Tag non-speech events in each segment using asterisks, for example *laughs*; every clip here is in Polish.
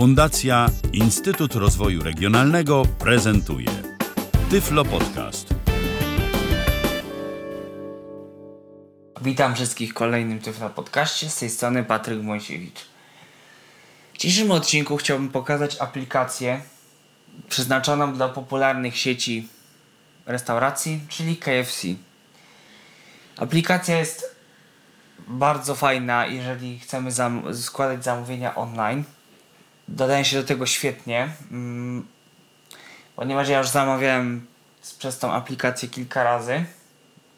Fundacja Instytut Rozwoju Regionalnego prezentuje Tyflo Podcast. Witam wszystkich w kolejnym Tyflo Podcaście. Z tej strony Patryk Mojsiewicz. W dzisiejszym odcinku chciałbym pokazać aplikację przeznaczoną dla popularnych sieci restauracji, czyli KFC. Aplikacja jest bardzo fajna, jeżeli chcemy zam składać zamówienia online. Dodaje się do tego świetnie, mm, ponieważ ja już zamawiałem przez tą aplikację kilka razy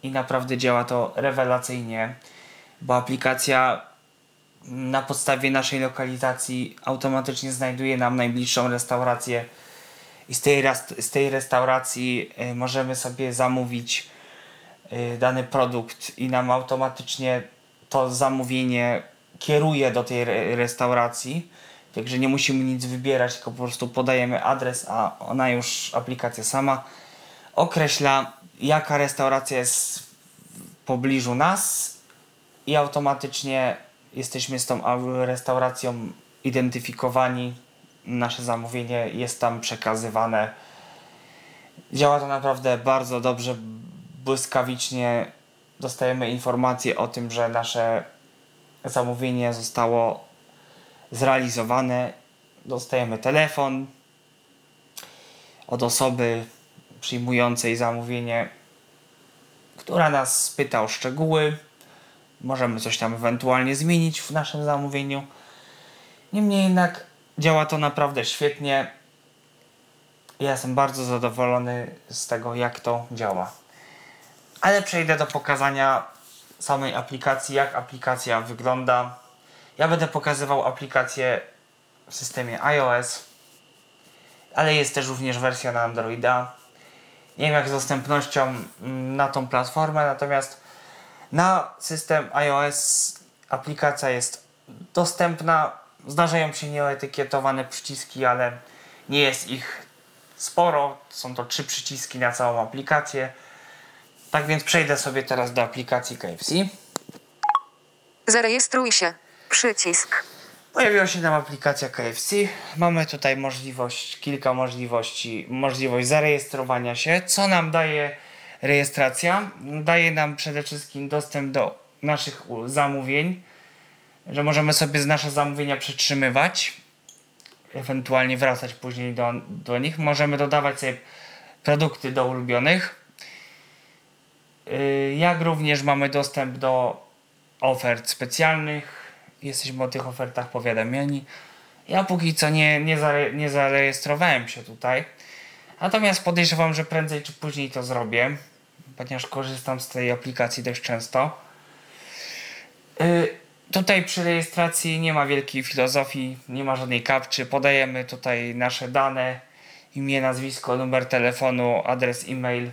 i naprawdę działa to rewelacyjnie, bo aplikacja na podstawie naszej lokalizacji automatycznie znajduje nam najbliższą restaurację i z tej, z tej restauracji y, możemy sobie zamówić y, dany produkt i nam automatycznie to zamówienie kieruje do tej re restauracji. Także nie musimy nic wybierać, tylko po prostu podajemy adres, a ona już, aplikacja sama określa, jaka restauracja jest w pobliżu nas i automatycznie jesteśmy z tą restauracją identyfikowani. Nasze zamówienie jest tam przekazywane. Działa to naprawdę bardzo dobrze, błyskawicznie. Dostajemy informację o tym, że nasze zamówienie zostało zrealizowane. Dostajemy telefon od osoby przyjmującej zamówienie, która nas pyta o szczegóły. Możemy coś tam ewentualnie zmienić w naszym zamówieniu. Niemniej jednak działa to naprawdę świetnie. Ja jestem bardzo zadowolony z tego, jak to działa. Ale przejdę do pokazania samej aplikacji, jak aplikacja wygląda. Ja będę pokazywał aplikację w systemie iOS, ale jest też również wersja na Androida. Nie wiem jak z dostępnością mm, na tą platformę, natomiast na system iOS aplikacja jest dostępna. Zdarzają się nieetykietowane przyciski, ale nie jest ich sporo. Są to trzy przyciski na całą aplikację. Tak więc przejdę sobie teraz do aplikacji KFC. Zarejestruj się. Przycisk. Pojawiła się nam aplikacja KFC. Mamy tutaj możliwość, kilka możliwości. Możliwość zarejestrowania się. Co nam daje rejestracja? Daje nam przede wszystkim dostęp do naszych zamówień, że możemy sobie nasze zamówienia przetrzymywać, ewentualnie wracać później do, do nich. Możemy dodawać sobie produkty do ulubionych. Yy, jak również mamy dostęp do ofert specjalnych, jesteśmy o tych ofertach powiadomieni. Ja póki co nie, nie, zare, nie zarejestrowałem się tutaj. Natomiast podejrzewam, że prędzej czy później to zrobię, ponieważ korzystam z tej aplikacji dość często. Yy, tutaj przy rejestracji nie ma wielkiej filozofii, nie ma żadnej kapczy. Podajemy tutaj nasze dane, imię, nazwisko, numer telefonu, adres e-mail.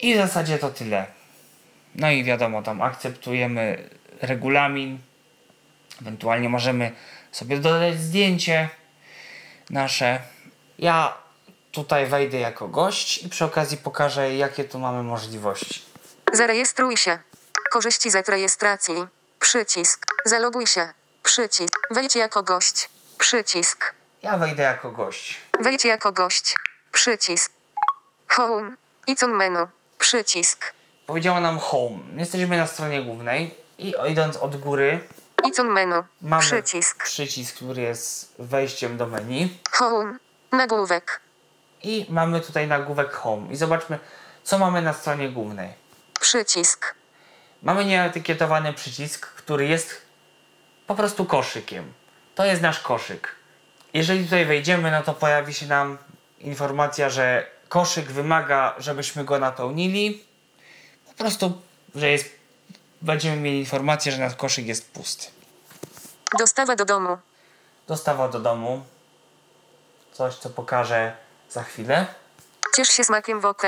I w zasadzie to tyle. No i wiadomo, tam akceptujemy regulamin. Ewentualnie możemy sobie dodać zdjęcie nasze. Ja tutaj wejdę jako gość i przy okazji pokażę, jakie tu mamy możliwości. Zarejestruj się. Korzyści z rejestracji. Przycisk. Zaloguj się. Przycisk. Wejdź jako gość. Przycisk. Ja wejdę jako gość. Wejdź jako gość. Przycisk. Home. Icon menu. Przycisk. Powiedziała nam home. Jesteśmy na stronie głównej i idąc od góry Icon menu. mamy Przycisk. przycisk, który jest wejściem do menu Home. Nagłówek. i mamy tutaj nagłówek home. I zobaczmy, co mamy na stronie głównej. Przycisk. Mamy nieetykietowany przycisk, który jest po prostu koszykiem. To jest nasz koszyk. Jeżeli tutaj wejdziemy, no to pojawi się nam informacja, że koszyk wymaga, żebyśmy go napełnili. Po prostu, że jest, będziemy mieli informację, że nasz koszyk jest pusty. Dostawa do domu. Dostawa do domu. Coś, co pokażę za chwilę. Ciesz się smakiem w OK.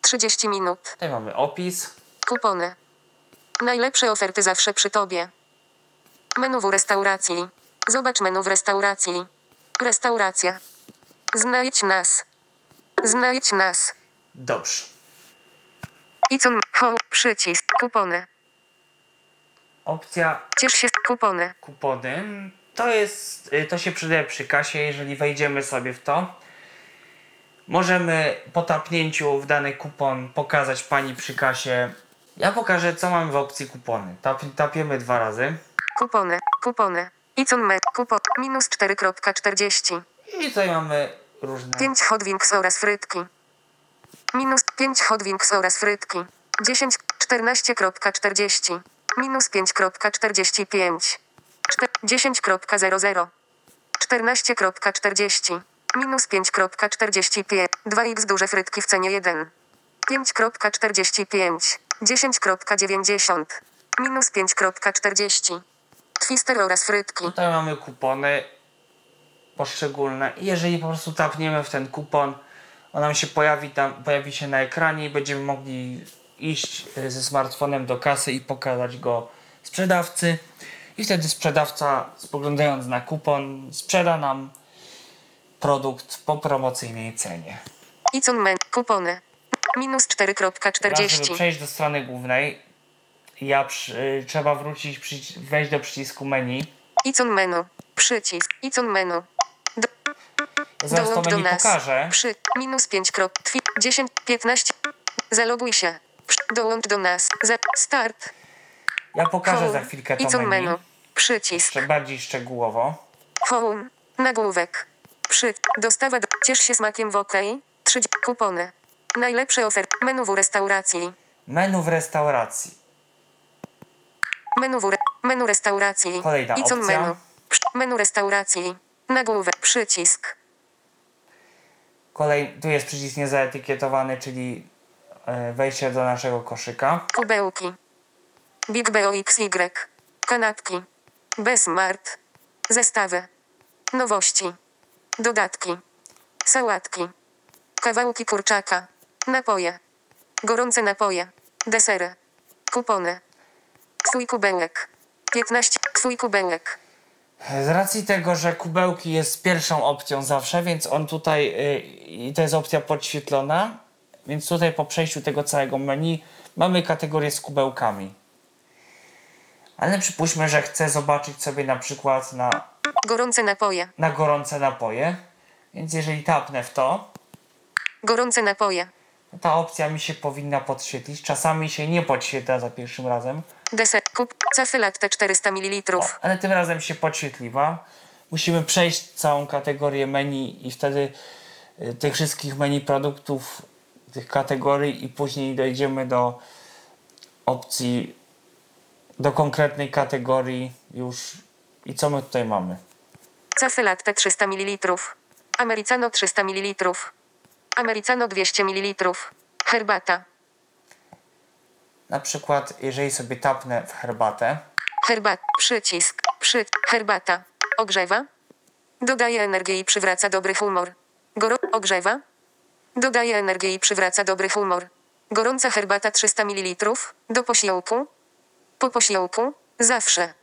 30 minut. Tutaj mamy opis. Kupony. Najlepsze oferty zawsze przy tobie. Menu w restauracji. Zobacz menu w restauracji. Restauracja. Znajdź nas. Znajdź nas. Dobrze. Icon. Home. Przycisk. Kupony. Opcja Ciesz się. Kupony. kupony. to jest, y, to się przydaje przy kasie, jeżeli wejdziemy sobie w to. Możemy po tapnięciu w dany kupon pokazać pani przy kasie. Ja pokażę, co mamy w opcji kupony. Tap, tapiemy dwa razy. Kupony. Kupony. Icon me. Kupon. Minus 4.40. I tutaj mamy różne. 5 hot wings oraz frytki. Minus 5 hot wings oraz frytki. 10, 14.40. Minus 5.45. Czte- 10.00. 14.40. Minus 5.45. 2x duże frytki w cenie 1. 5.45. 10.90. Minus 5.40. Twister oraz frytki. Tutaj mamy kupony poszczególne. Jeżeli po prostu tapniemy w ten kupon, on nam się pojawi, tam, pojawi się na ekranie i będziemy mogli iść y, ze smartfonem do kasy i pokazać go sprzedawcy. I wtedy sprzedawca, spoglądając na kupon, sprzeda nam produkt po promocyjnej cenie. Icon men. Kupony. Minus Teraz, żeby 4.40. przejść do strony głównej, ja przy, trzeba wrócić, przyci- wejść do przycisku menu. Icon menu. Przycisk. Icon menu. Do, zaraz to dołącz do menu nas. pokażę. Przy. Minus 5 krop. Twi, 10, 15. Zaloguj się. Dołącz do nas. Za, start. Ja pokażę Home. za chwilkę to Icon menu. menu. Przycisk. Jeszcze bardziej szczegółowo. Home. Nagłówek. Przy. Dostawa. Do, ciesz się smakiem w OK. 3. Kupony. Najlepsze oferty. Menu w restauracji. Menu w restauracji. Menu, w re, menu restauracji. Kolejna Icon opcja. menu. Przy, menu restauracji. Nagłówek. Przycisk. Kolej, tu jest przycisk niezaetykietowany, czyli wejście do naszego koszyka. Kubełki. Big BOXY. Kanapki. Besmart. Zestawy. Nowości. Dodatki. Sałatki. Kawałki kurczaka. Napoje. Gorące napoje. Desery. Kupony. Twój kubełek. 15. Twój kubełek. Z racji tego, że kubełki jest pierwszą opcją zawsze, więc on tutaj, y, i to jest opcja podświetlona, więc tutaj po przejściu tego całego menu mamy kategorię z kubełkami. Ale przypuśćmy, że chcę zobaczyć sobie na przykład na, Gorące napoje. na gorące napoje, więc jeżeli tapnę w to, Gorące napoje. ta opcja mi się powinna podświetlić. Czasami się nie podświetla za pierwszym razem, Deser. Kup. Cafy latte 400 ml. ale tym razem się podświetliła. Musimy przejść całą kategorię menu i wtedy y, tych wszystkich menu produktów, tych kategorii i później dojdziemy do opcji, do konkretnej kategorii już. I co my tutaj mamy? Cafy latte 300 ml. Americano 300 ml. Americano 200 ml. Herbata. Na przykład, jeżeli sobie tapnę w herbatę, Herbat. Przycisk. Przy. Herbata. Ogrzewa. Dodaje energię i przywraca dobry humor. Goro. Ogrzewa. Dodaje energię i przywraca dobry humor. Gorąca herbata 300 ml. Do posiłku. Po posiłku. Zawsze.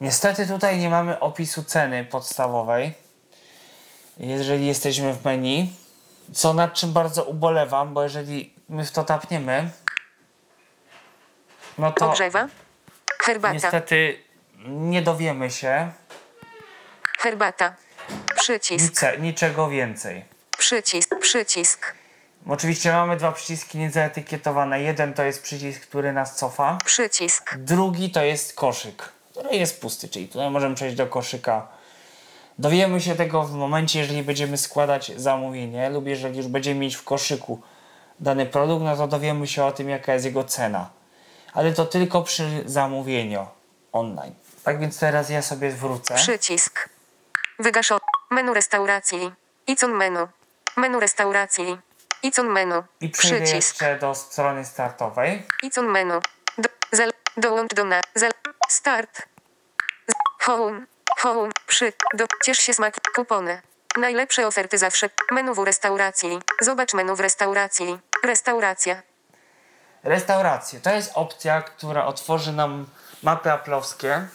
Niestety tutaj nie mamy opisu ceny podstawowej. Jeżeli jesteśmy w menu, co nad czym bardzo ubolewam, bo jeżeli my w to tapniemy, no to Ogrzewa. Herbata. niestety nie dowiemy się Herbata. Przycisk. nice, niczego więcej. Przycisk. Przycisk. Oczywiście mamy dwa przyciski niezaetykietowane. Jeden to jest przycisk, który nas cofa. Przycisk. Drugi to jest koszyk, który jest pusty, czyli tutaj możemy przejść do koszyka. Dowiemy się tego w momencie, jeżeli będziemy składać zamówienie lub jeżeli już będziemy mieć w koszyku dany produkt, no to dowiemy się o tym, jaka jest jego cena. Ale to tylko przy zamówieniu online. Tak więc teraz ja sobie wrócę. Przycisk. Wygaszo. Menu restauracji. Icon menu. Menu restauracji. Icon menu. I Przycisk. jeszcze do strony startowej. Icon menu. Do, zal, dołącz do na. Zal, start. Home. Home. Przy. Do, ciesz się smak. Kupony. Najlepsze oferty zawsze. Menu w restauracji. Zobacz menu w restauracji. Restauracja. Restauracje. To jest opcja, która otworzy nam mapy aplowskie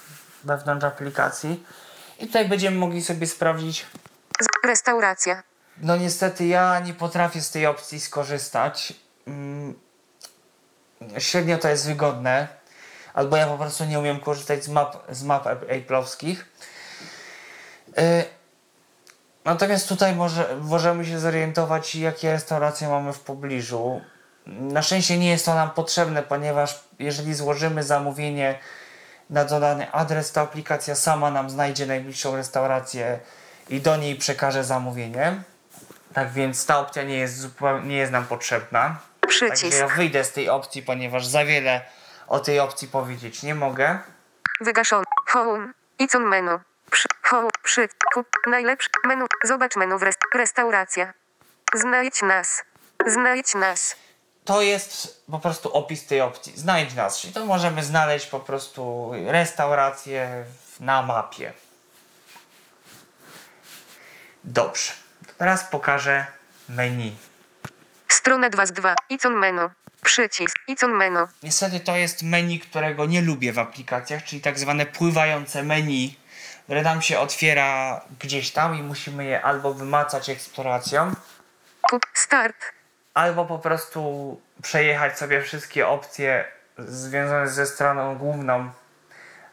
wewnątrz aplikacji. I tutaj będziemy mogli sobie sprawdzić. Restauracja. No niestety ja nie potrafię z tej opcji skorzystać. Mm, Średnio to jest wygodne, albo ja po prostu nie umiem korzystać z map, z map Apple'owskich. Yy, natomiast tutaj może, możemy się zorientować, jakie restauracje mamy w pobliżu. Na szczęście nie jest to nam potrzebne, ponieważ jeżeli złożymy zamówienie na dodany adres, to aplikacja sama nam znajdzie najbliższą restaurację i do niej przekaże zamówienie. Tak więc ta opcja nie jest, zupełnie, nie jest nam potrzebna. Także Przycisk. ja wyjdę z tej opcji, ponieważ za wiele o tej opcji powiedzieć nie mogę. Wygaszony. Home. Icon menu. Przy, home. Przy. Kup. Najlepszy. Menu. Zobacz menu w rest, restauracja. Znajdź nas. Znajdź nas. To jest po prostu opis tej opcji. Znajdź nas. Czyli to możemy znaleźć po prostu restaurację na mapie. Dobrze. Teraz pokażę menu. Strona 2 z 2. Icon menu. Przycisk. Icon menu. Niestety to jest menu, którego nie lubię w aplikacjach, czyli tak zwane pływające menu, które nam się otwiera gdzieś tam i musimy je albo wymacać eksploracją, Kup. Start. albo po prostu przejechać sobie wszystkie opcje związane ze stroną główną,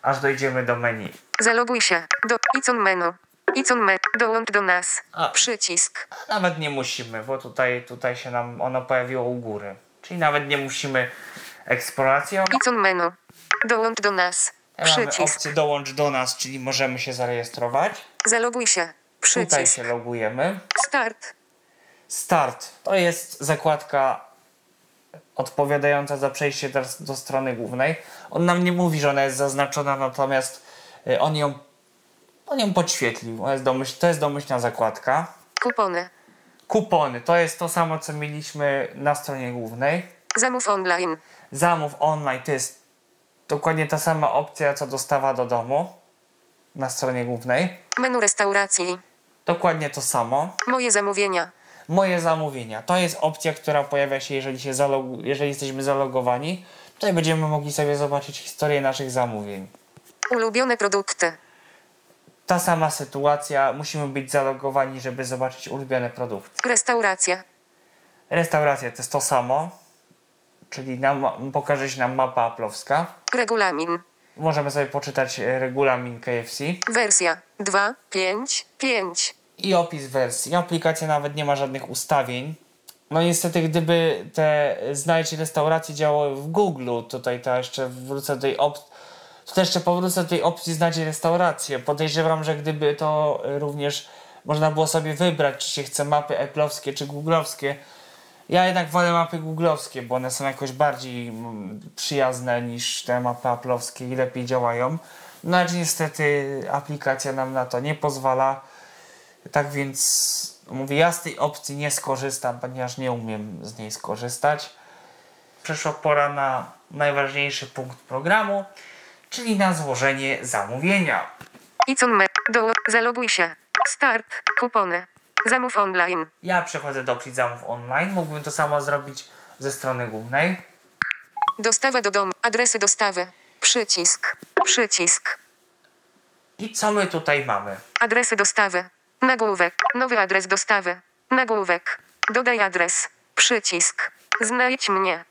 aż dojdziemy do menu. Zaloguj się. Do. Icon menu. Icon menu. Dołącz do nas. A. Przycisk. Nawet nie musimy, bo tutaj, tutaj się nam ono pojawiło u góry. Czyli nawet nie musimy eksploracją. Icon menu. Dołącz do nas. Mamy Przycisk. opcję dołącz do nas, czyli możemy się zarejestrować. Zaloguj się. Tutaj Przycisk. się logujemy. Start. Start to jest zakładka odpowiadająca za przejście do, do strony głównej. On nam nie mówi, że ona jest zaznaczona, natomiast y, on ją, on ją podświetlił. To jest, domyśl, to jest domyślna zakładka. Kupony. Kupony to jest to samo, co mieliśmy na stronie głównej. Zamów online. Zamów online to jest dokładnie ta sama opcja, co dostawa do domu na stronie głównej. Menu restauracji. Dokładnie to samo. Moje zamówienia. moje zamówienia. To jest opcja, która pojawia się, jeżeli, się jeżeli jesteśmy zalogowani. Tutaj będziemy mogli sobie zobaczyć historię naszych zamówień. Ulubione produkty. Ta sama sytuacja, musimy być zalogowani, żeby zobaczyć ulubione produkty. Restauracja. Restauracja to jest to samo, czyli nam, pokaże się nam mapa aplowska. Regulamin. Możemy sobie poczytać e, regulamin KFC Wersja 2, 5, 5. i opis wersji. Aplikacja nawet nie ma żadnych ustawień. No niestety, gdyby te znajdź restauracje działały w Google, tutaj to jeszcze wrócę do tej opcji. To jeszcze powrócę do tej opcji znajdź restaurację. Podejrzewam, że gdyby to również można było sobie wybrać, czy się chce mapy Apple'owskie czy Google'owskie. Ja jednak wolę mapy Google'owskie, bo one są jakoś bardziej mm, przyjazne niż te mapy Apple'owskie i lepiej działają. No ale niestety aplikacja nam na to nie pozwala. Tak więc mówię, ja z tej opcji nie skorzystam, ponieważ nie umiem z niej skorzystać. Przyszła pora na najważniejszy punkt programu, czyli na złożenie zamówienia. Icon me. Do. Zaloguj się. Start. Kupony. Zamów online. Ja przechodzę do opcji zamów online. Mógłbym to samo zrobić ze strony głównej. Dostawa do domu. Adresy dostawy. Przycisk. Przycisk. I co my tutaj mamy? Adresy dostawy. Nagłówek. Nowy adres dostawy. Nagłówek. Dodaj adres. Przycisk. Znajdź mnie.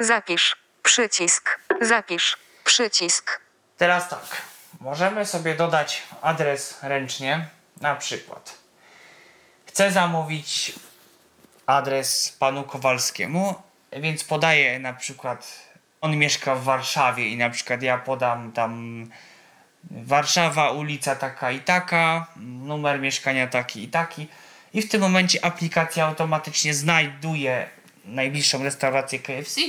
Zapisz. Przycisk. Zapisz. Przycisk. Teraz tak, możemy sobie dodać adres ręcznie, na przykład. Chcę zamówić adres panu Kowalskiemu, więc podaję na przykład, on mieszka w Warszawie i na przykład ja podam tam Warszawa, ulica taka i taka, numer mieszkania taki i taki. I w tym momencie aplikacja automatycznie znajduje najbliższą restaurację KFC.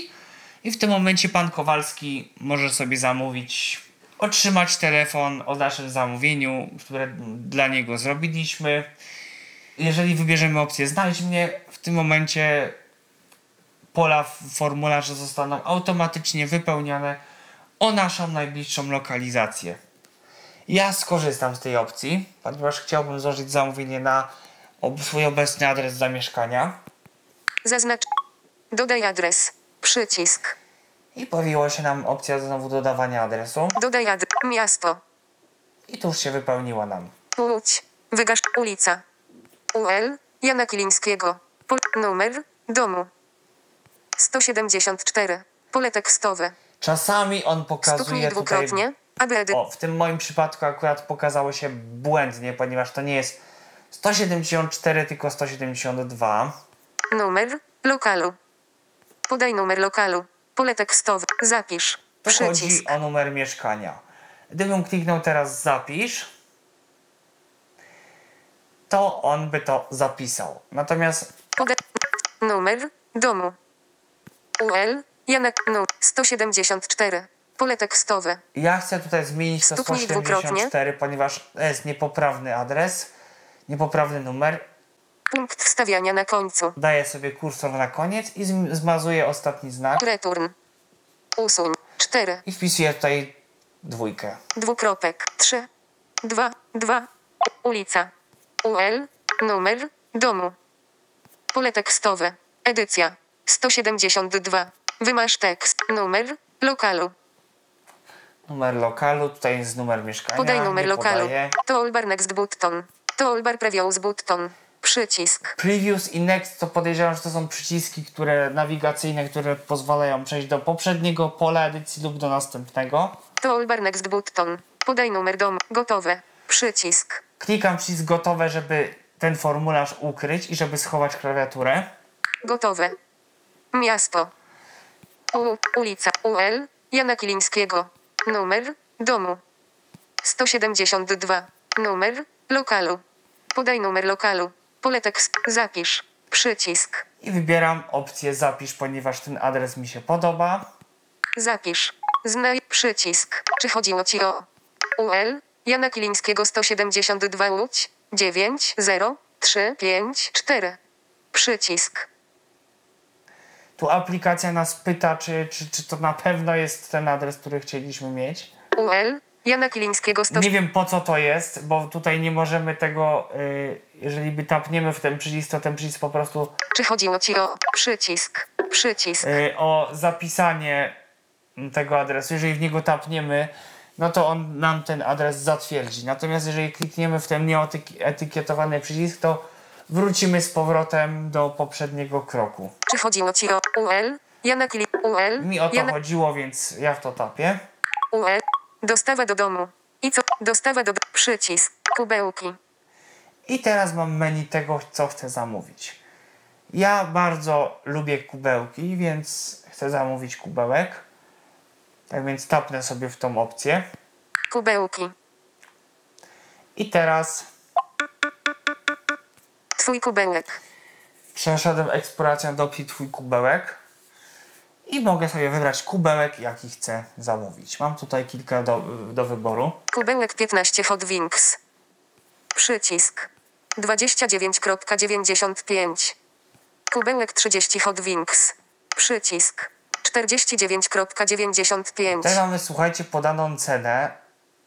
I w tym momencie pan Kowalski może sobie zamówić, otrzymać telefon o naszym zamówieniu, które dla niego zrobiliśmy. Jeżeli wybierzemy opcję znajdź mnie, w tym momencie pola w formularzu zostaną automatycznie wypełnione o naszą najbliższą lokalizację. Ja skorzystam z tej opcji, ponieważ chciałbym złożyć zamówienie na swój obecny adres zamieszkania. Zaznacz. Dodaj adres. Przycisk. I pojawiła się nam opcja znowu dodawania adresu. Dodaj adres. Miasto. I tu już się wypełniła nam. Łódź. Wygasz. Ulica. UL. Jana Kilińskiego. Pol. Numer. Domu. 174. Pole tekstowe. Czasami on Stuknij pokazuje tutaj... dwukrotnie. O, w tym moim przypadku akurat pokazało się błędnie, ponieważ to nie jest 174, tylko 172. Numer lokalu. Podaj numer lokalu. Pole tekstowe. Zapisz. To chodzi o numer mieszkania. Gdybym kliknął teraz zapisz, to on by to zapisał. Natomiast Podaj numer domu. UL Janek nu 174. Pole tekstowe. ja chcę tutaj zmienić to Stuknij 174, ponieważ to jest niepoprawny adres, niepoprawny numer. Punkt wstawiania na końcu. Daję sobie kursor na koniec i zm- zmazuję ostatni znak Return. Usuń. 4. i wpisuję tutaj dwójkę. Dwukropek. 3. 2. 2. Ulica. UL. Numer domu. Pole tekstowe. Edycja. 172. Wymasz tekst. Numer lokalu. Numer lokalu, tutaj jest numer mieszkania. Podaj numer lokalu. podaję. Toolbar next button. Toolbar previous button. Przycisk. Previous i Next to podejrzewam, że to są przyciski które nawigacyjne, które pozwalają przejść do poprzedniego pola edycji lub do następnego. Toolbar next button. Podaj numer domu. Gotowe. Przycisk. Klikam przycisk gotowe, żeby ten formularz ukryć i żeby schować klawiaturę. Gotowe. Miasto. U, ulica UL Jana Kilińskiego. Numer domu. 172. Numer lokalu. Podaj numer lokalu. Pole tekst. Zapisz. Przycisk. I wybieram opcję zapisz, ponieważ ten adres mi się podoba. Zapisz. Znaj przycisk. Czy chodziło ci o UL Jana Kilińskiego 172 Łódź 9 0 3 5 4. Przycisk. Tu aplikacja nas pyta, czy, czy, czy to na pewno jest ten adres, który chcieliśmy mieć. UL Jana Kilińskiego 100 Nie wiem po co to jest, bo tutaj nie możemy tego, y, jeżeli by tapniemy w ten przycisk, to ten przycisk po prostu Czy chodziło ci o przycisk? Przycisk. y, o zapisanie tego adresu. Jeżeli w niego tapniemy, no to on nam ten adres zatwierdzi. Natomiast jeżeli klikniemy w ten nieetykietowany przycisk, to wrócimy z powrotem do poprzedniego kroku. Czy chodziło ci o UL? Jana Kili... UL? Mi o to chodziło, więc ja w to tapię. UL? Dostawa do domu. I co? Dostawa do... Przycisk. Kubełki. I teraz mam menu tego, co chcę zamówić. Ja bardzo lubię kubełki, więc chcę zamówić kubełek. Tak więc tapnę sobie w tą opcję. Kubełki. I teraz Twój kubełek. przeszedłem eksploracją do opcji Twój kubełek. I mogę sobie wybrać kubełek, jaki chcę zamówić. Mam tutaj kilka do, do wyboru. Kubełek 15 Hot Wings. Przycisk. 29.95. Kubełek 30 Hot Wings. Przycisk. 49.95. Tutaj mamy, słuchajcie, podaną cenę,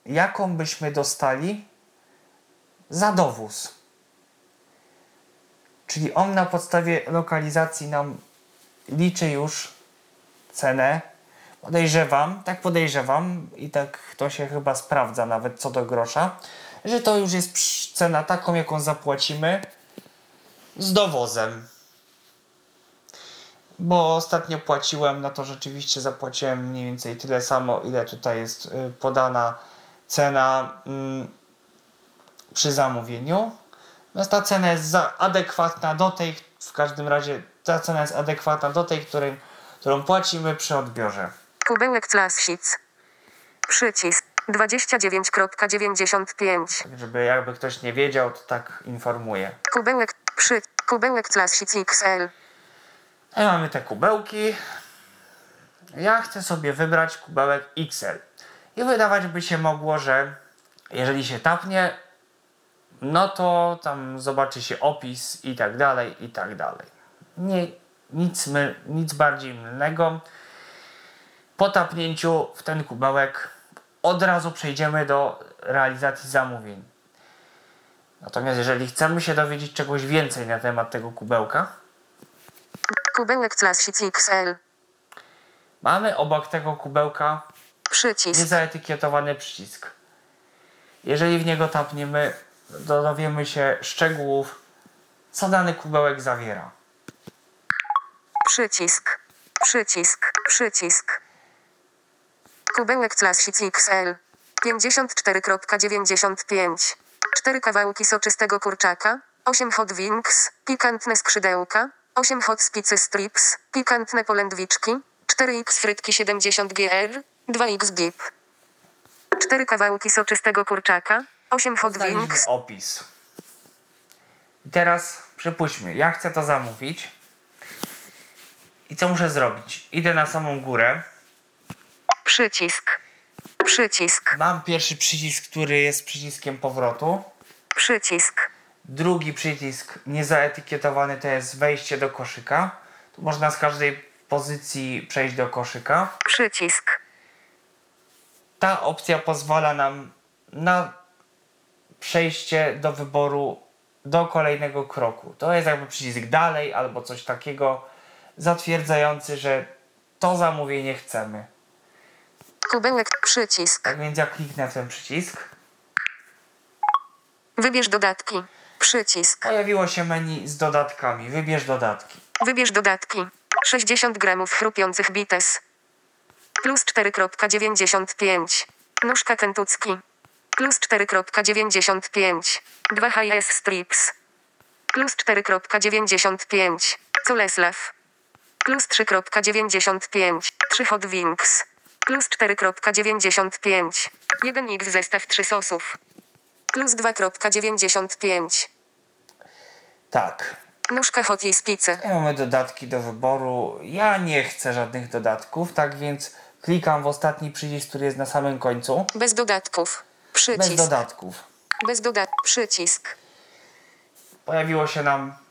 jaką byśmy dostali za dowóz. Czyli on na podstawie lokalizacji nam liczy już cenę. Podejrzewam, tak podejrzewam i tak to się chyba sprawdza nawet co do grosza, że to już jest cena taką, jaką zapłacimy z dowozem. Bo ostatnio płaciłem, na to rzeczywiście zapłaciłem mniej więcej tyle samo, ile tutaj jest y, podana cena mm, przy zamówieniu. Natomiast ta cena jest adekwatna do tej, w każdym razie ta cena jest adekwatna do tej, której, którą płacimy przy odbiorze. Kubełek Classic. Przycisk. 29.95. Tak, żeby jakby ktoś nie wiedział, to tak informuję. Kubełek. Przy. Kubełek Classic XL. I mamy te kubełki. Ja chcę sobie wybrać kubełek XL. I wydawać by się mogło, że jeżeli się tapnie, no to tam zobaczy się opis i tak dalej, i tak dalej. Nie, nic, my, nic bardziej mylnego. Po tapnięciu w ten kubełek od razu przejdziemy do realizacji zamówień. Natomiast jeżeli chcemy się dowiedzieć czegoś więcej na temat tego kubełka, Kubełek Classic XL. Mamy obok tego kubełka Przycisk. niezaetykietowany przycisk. Jeżeli w niego tapniemy, dowiemy się szczegółów, co dany kubełek zawiera. Przycisk. Przycisk. Przycisk. Kubełek Classic XL. 54,95. 4 kawałki soczystego kurczaka. 8 hot wings. Pikantne skrzydełka. 8 hot spicy strips. Pikantne polędwiczki. 4x frytki 70 gr. 2x bib. 4 kawałki soczystego kurczaka. 8 hot wings. opis. I teraz przypuśćmy, ja chcę to zamówić. I co muszę zrobić? Idę na samą górę. Przycisk. Przycisk. Mam pierwszy przycisk, który jest przyciskiem powrotu. Przycisk. Drugi przycisk niezaetykietowany to jest wejście do koszyka. Tu można z każdej pozycji przejść do koszyka. Przycisk. Ta opcja pozwala nam na przejście do wyboru do kolejnego kroku. To jest jakby przycisk dalej albo coś takiego zatwierdzający, że to zamówienie chcemy. Kubełek. Przycisk. Tak więc ja kliknę ten przycisk. Wybierz dodatki. Przycisk. Pojawiło się menu z dodatkami. Wybierz dodatki. Wybierz dodatki. 60 gramów chrupiących bites. Plus 4,95. Nóżka kentucki. Plus 4,95. 2 high strips. Plus 4,95. Culeslaw. Plus 3,95. 3 hot wings. Plus 4,95. 1 x zestaw 3 sosów. Plus 2,95. Tak. Nóżka hot i spice. I mamy dodatki do wyboru. Ja nie chcę żadnych dodatków, tak więc klikam w ostatni przycisk, który jest na samym końcu. Bez dodatków. Bez Przycisk. dodatków. Bez dodatków. Przycisk. Pojawiło się nam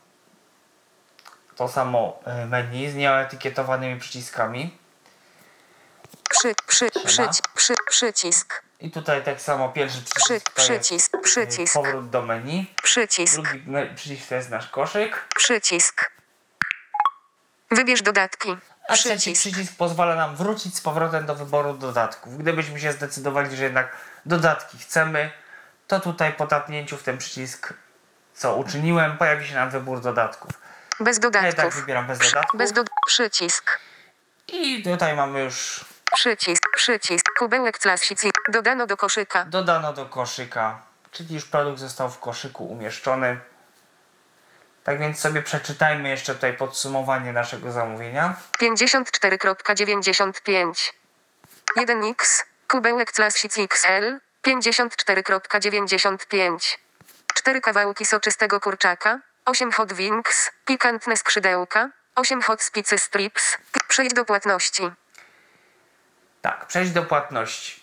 to samo e, menu z nieetykietowanymi przyciskami. Przy, przy, przy, przy, przycisk. I tutaj tak samo pierwszy Przy, przycisk to przycisk. e, Przycisk. powrót do menu. Przycisk. Drugi przycisk to jest nasz koszyk. Przycisk. Wybierz dodatki. A trzeci Przycisk. przycisk pozwala nam wrócić z powrotem do wyboru dodatków. Gdybyśmy się zdecydowali, że jednak dodatki chcemy, to tutaj po tapnięciu w ten przycisk, co uczyniłem, pojawi się nam wybór dodatków. Bez Ja i tak dodatków. wybieram bez dodatków. Bez do... Przycisk. I tutaj mamy już Przycisk. Przycisk. Kubełek classic. Dodano do koszyka. dodano do koszyka, czyli już produkt został w koszyku umieszczony. Tak więc sobie przeczytajmy jeszcze tutaj podsumowanie naszego zamówienia. 54,95. 1x. Kubełek Classic XL. 54,95. 4 kawałki soczystego kurczaka. 8 hot wings. Pikantne skrzydełka. 8 hot spicy strips. Przejdź do płatności. Tak, przejść do płatności.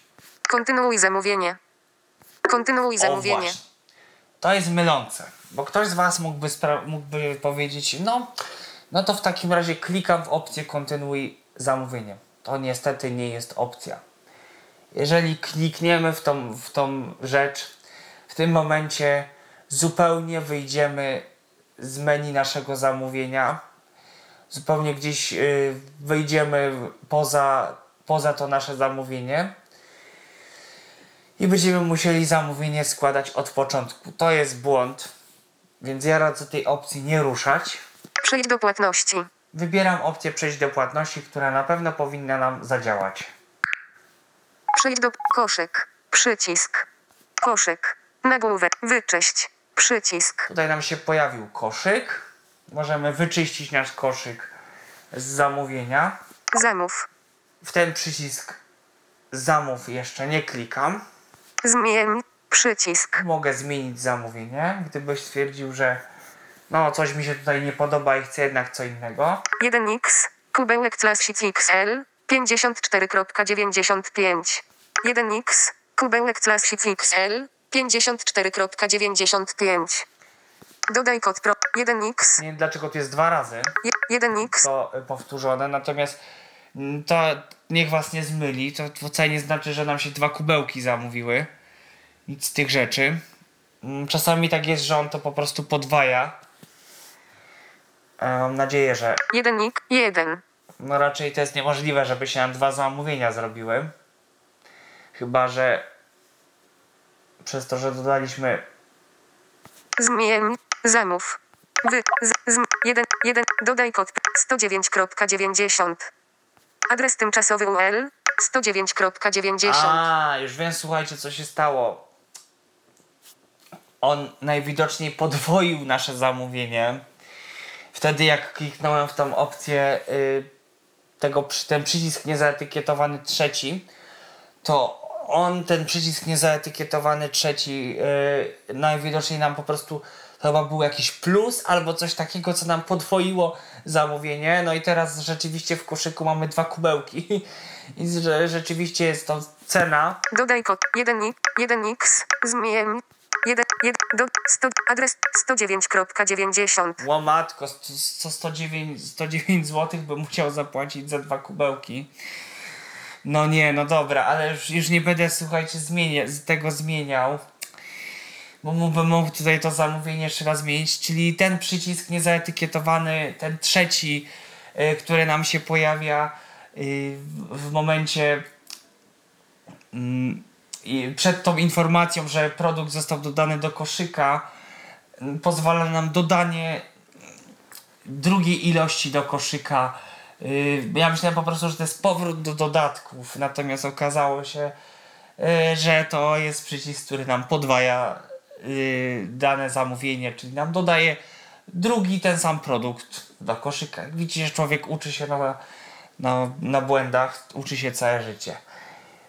Kontynuuj zamówienie. Kontynuuj O, zamówienie. właśnie. To jest mylące, bo ktoś z Was mógłby, spra- mógłby powiedzieć, no, no to w takim razie klikam w opcję kontynuuj zamówienie. To niestety nie jest opcja. Jeżeli klikniemy w tą, w tą rzecz, w tym momencie zupełnie wyjdziemy z menu naszego zamówienia, zupełnie gdzieś y, wyjdziemy poza, poza to nasze zamówienie i będziemy musieli zamówienie składać od początku. To jest błąd, więc ja radzę tej opcji nie ruszać. Przejdź do płatności. Wybieram opcję przejść do płatności, która na pewno powinna nam zadziałać. Przejdź do koszyk. Przycisk. Koszyk. Nagłówek. Wyczyść. Przycisk. Tutaj nam się pojawił koszyk. Możemy wyczyścić nasz koszyk z zamówienia. Zamów. W ten przycisk zamów jeszcze nie klikam. Zmień. Przycisk. Mogę zmienić zamówienie, gdybyś stwierdził, że no coś mi się tutaj nie podoba i chcę jednak co innego. 1x. Kubełek Classic XL. 54,95. 1x. Kubełek Classic XL. 54,95. Dodaj kod pro. 1x. Nie wiem dlaczego tu jest dwa razy. Je- 1x. to y, powtórzone, natomiast mm, to niech was nie zmyli, to wcale nie znaczy, że nam się dwa kubełki zamówiły. Nic z tych rzeczy. Mm, Czasami tak jest, że on to po prostu podwaja. E, Mam nadzieję, że 1x. 1. no raczej to jest niemożliwe, żeby się nam dwa zamówienia zrobiły. Chyba, że przez to, że dodaliśmy Zmień. Zamów. Wy. Z. z 1. 1. Dodaj kod 109.90. Adres tymczasowy UL 109.90. A, już wiem, słuchajcie, co się stało. On najwidoczniej podwoił nasze zamówienie. Wtedy, jak kliknąłem w tą opcję, y, tego, ten przycisk niezaetykietowany trzeci, to on, ten przycisk niezaetykietowany trzeci, y, najwidoczniej nam po prostu to chyba był jakiś plus albo coś takiego, co nam podwoiło zamówienie. No i teraz rzeczywiście w koszyku mamy dwa kubełki. *laughs* I że rzeczywiście jest to cena. Dodaj kod 1 1x. Zmień. 1, 1, do, 100, adres 109.90. Łomatko, 100, 109, 109 zł bym musiał zapłacić za dwa kubełki. No nie, no dobra, ale już, już nie będę, słuchajcie, zmienię, z tego zmieniał. Bo mógłbym mógł tutaj to zamówienie jeszcze raz zmienić, czyli ten przycisk niezaetykietowany, ten trzeci, y, który nam się pojawia y, w, momencie i przed tą informacją, że produkt został dodany do koszyka, mm, pozwala nam dodanie drugiej ilości do koszyka. Yy, Ja myślałem po prostu, że to jest powrót do dodatków, natomiast okazało się, yy, że to jest przycisk, który nam podwaja yy, dane zamówienie, czyli nam dodaje drugi ten sam produkt do koszyka. Widzicie, że człowiek uczy się na, na, na błędach, uczy się całe życie.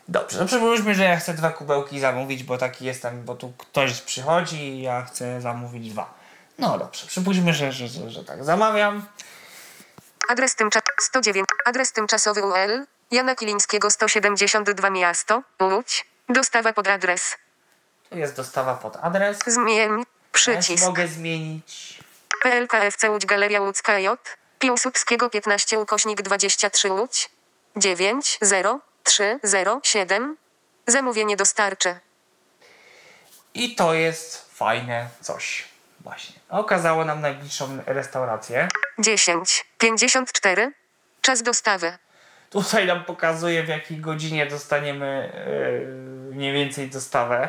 Dobrze, no przypuśćmy, że ja chcę dwa kubełki zamówić, bo taki jestem, bo tu ktoś przychodzi i ja chcę zamówić dwa. No dobrze, przypuśćmy, że, że, że, że tak zamawiam. Adres tymczas 109. Adres tymczasowy UL. Jana Kilińskiego 172 miasto. Łódź. Dostawa pod adres. Tu jest dostawa pod adres. Zmień. Ja Przycisk. mogę zmienić. PLKFC Łódź Galeria Łódzka J. Piłsudskiego 15 ukośnik 23 Łódź. 9 0 3 0 7. Zamówienie dostarczy. I to jest fajne coś. Właśnie. Okazało nam najbliższą restaurację. 10 54. Czas dostawy. Tutaj nam pokazuje w jakiej godzinie dostaniemy yy, mniej więcej dostawę.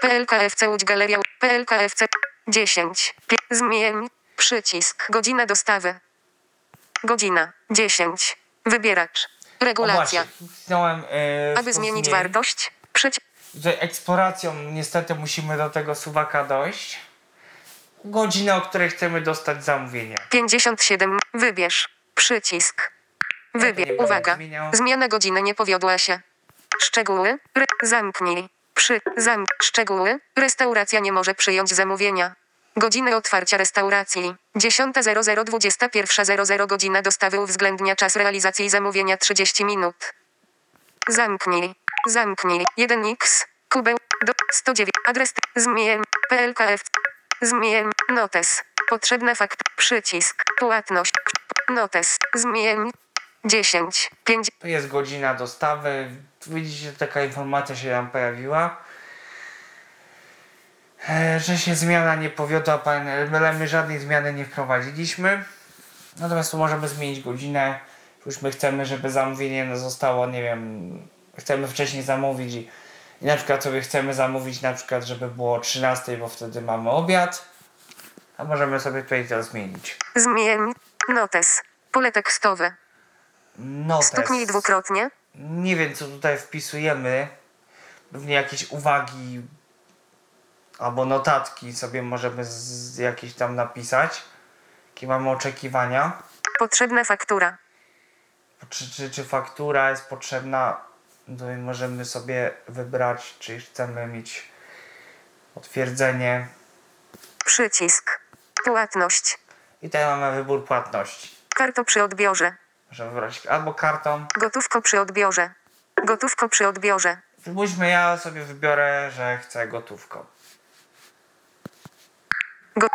PLKFC Łódź Galeria PLKFC 10 Pie- Zmień Przycisk Godzina dostawy Godzina 10 Wybieracz Regulacja wcisnąłem, yy, Aby w to zmienić wartość Przycisk Tutaj eksploracją niestety musimy do tego suwaka dojść. Godzinę, o której chcemy dostać zamówienie. 57 Wybierz Przycisk Wybierz Uwaga. Zmiana godziny nie powiodła się Szczegóły Re Zamknij Przy Zamk Szczegóły Restauracja nie może przyjąć zamówienia Godziny otwarcia restauracji 10.00 21.00 Godzina dostawy uwzględnia czas realizacji zamówienia 30 minut Zamknij. Zamknij. 1x. Kubeł. Do 109. Adres. Zmień. PLKF. Zmień. Notes. Potrzebna fakt. Przycisk. Płatność. Notes. Zmień. 10. 5. To jest godzina dostawy. Widzicie, taka informacja się nam pojawiła. E, że się zmiana nie powiodła, ale my żadnej zmiany nie wprowadziliśmy. Natomiast tu możemy zmienić godzinę. Już my chcemy, żeby zamówienie zostało, nie wiem, chcemy wcześniej zamówić i, i na przykład sobie chcemy zamówić na przykład, żeby było o 13, bo wtedy mamy obiad. A możemy sobie tutaj to zmienić. Zmień. Notes. Pole tekstowe. Notes. Stuknij dwukrotnie. Nie wiem, co tutaj wpisujemy. Pewnie jakieś uwagi albo notatki sobie możemy z jakieś tam napisać. Jakie mamy oczekiwania. Potrzebna faktura. Czy, czy, czy faktura jest potrzebna? To możemy sobie wybrać, czy chcemy mieć potwierdzenie. Przycisk. Płatność. I tutaj mamy wybór płatności. Karto przy odbiorze. Możemy wybrać albo kartą. Gotówko przy odbiorze. Gotówko przy odbiorze. Spójrzmy, ja sobie wybiorę, że chcę gotówką. Go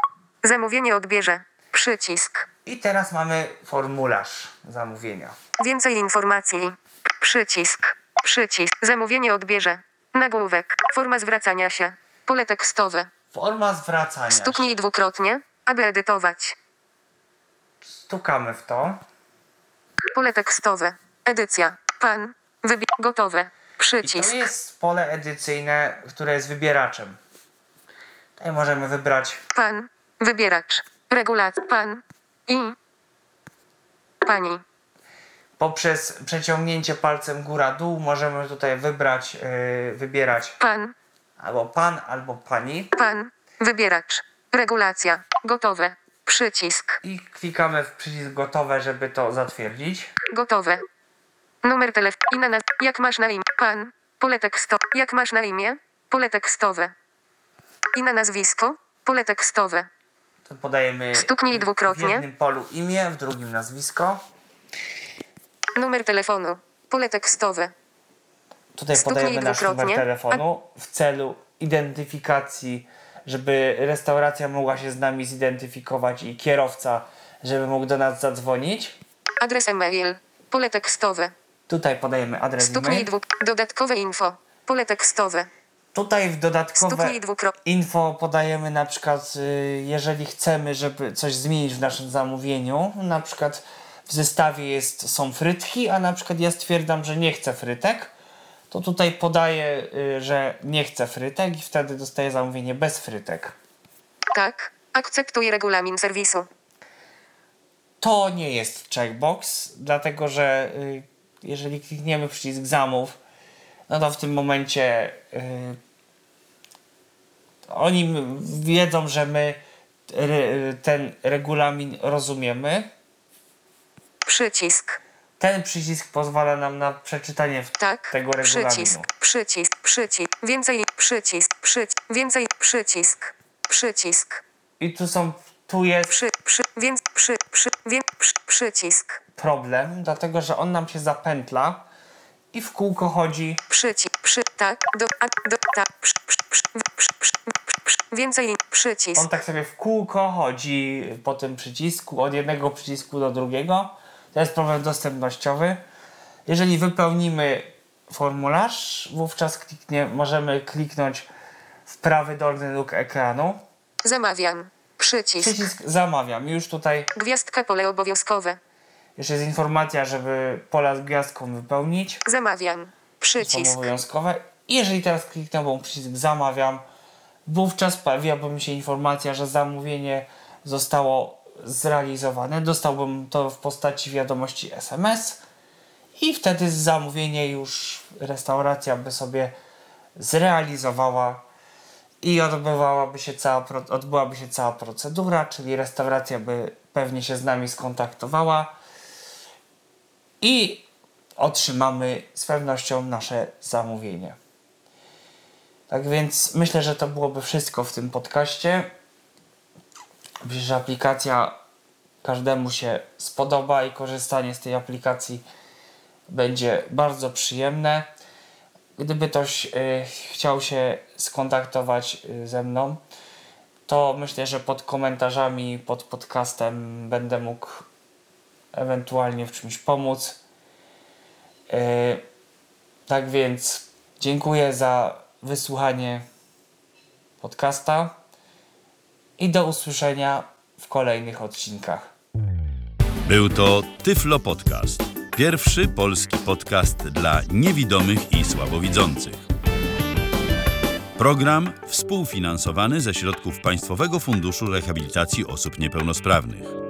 Zamówienie odbierze. Przycisk. I teraz mamy formularz zamówienia. Więcej informacji. Przycisk. Przycisk. Zamówienie odbierze. Nagłówek. Forma zwracania się. Pole tekstowe. Forma zwracania. się. Stuknij dwukrotnie, aby edytować. Stukamy w to. Pole tekstowe. Edycja. Pan. Wybie. Gotowe. I Przycisk. to jest pole edycyjne, które jest wybieraczem. Tutaj możemy wybrać Pan. Wybieracz. Regulacja. Pan. I. Pani. Poprzez przeciągnięcie palcem góra-dół możemy tutaj wybrać, yy, wybierać Pan. albo pan, albo pani Pan. Wybieracz. Regulacja. Gotowe. Przycisk. i klikamy w przycisk gotowe, żeby to zatwierdzić. Gotowe. Numer telefonu. Naz- Jak masz na imię? Pan. Pole tekstowe. Jak masz na imię? Pole tekstowe. I na nazwisko? Pole tekstowe. To podajemy Stuknij dwukrotnie. w jednym polu imię, w drugim nazwisko. Numer telefonu. Pole tekstowe. Tutaj Stuknij podajemy nasz numer telefonu w celu identyfikacji, żeby restauracja mogła się z nami zidentyfikować i kierowca, żeby mógł do nas zadzwonić. Adres e-mail. Pole tekstowe. Tutaj podajemy adres Stuknij e-mail. dwu... Dodatkowe info. Pole tekstowe. Tutaj w dodatkowe info podajemy na przykład, y, jeżeli chcemy, żeby coś zmienić w naszym zamówieniu, na przykład w zestawie jest, są frytki, a na przykład ja stwierdzam, że nie chcę frytek, to tutaj podaję, y, że nie chcę frytek i wtedy dostaję zamówienie bez frytek. Tak. Akceptuj regulamin serwisu. To nie jest checkbox, dlatego że y, jeżeli klikniemy przycisk zamów, no to w tym momencie y, oni wiedzą, że my re, ten regulamin rozumiemy. Przycisk. Ten przycisk pozwala nam na przeczytanie Tak. tego regulaminu. Przycisk. Przycisk. Przycisk. Więcej. Przycisk. Przycisk. Więcej. Przycisk. Przycisk. I tu są, tu jest Przy. Przy. Więc. Przy. Przy. Wię, przy. Przycisk. problem, dlatego że on nam się zapętla i w kółko chodzi Przycisk. Przy. Tak. Do. A. Do. Tak. Przy. Przy. Przy. Przy. Przy. Przy. Więcej. Przycisk. On tak sobie w kółko chodzi po tym przycisku, od jednego przycisku do drugiego. To jest problem dostępnościowy. Jeżeli wypełnimy formularz, wówczas kliknie, możemy kliknąć w prawy dolny róg ekranu. Zamawiam. Przycisk. Przycisk zamawiam. Już tutaj Gwiazdka pole obowiązkowe. już jest informacja, żeby pola z gwiazdką wypełnić. Zamawiam. Przycisk. obowiązkowe. I jeżeli teraz kliknę przycisk zamawiam, wówczas pojawiłaby mi się informacja, że zamówienie zostało zrealizowane. Dostałbym to w postaci wiadomości SMS i wtedy zamówienie już restauracja by sobie zrealizowała i odbywałaby się cała, odbyłaby się cała procedura, czyli restauracja by pewnie się z nami skontaktowała i otrzymamy z pewnością nasze zamówienie. Tak więc myślę, że to byłoby wszystko w tym podcaście. Że aplikacja każdemu się spodoba i korzystanie z tej aplikacji będzie bardzo przyjemne. Gdyby ktoś y, chciał się skontaktować y, ze mną, to myślę, że pod komentarzami pod podcastem będę mógł ewentualnie w czymś pomóc. Yy, tak więc dziękuję za wysłuchanie podcasta i do usłyszenia w kolejnych odcinkach. Był to Tyflo Podcast. Pierwszy polski podcast dla niewidomych i słabowidzących. Program współfinansowany ze środków Państwowego Funduszu Rehabilitacji Osób Niepełnosprawnych.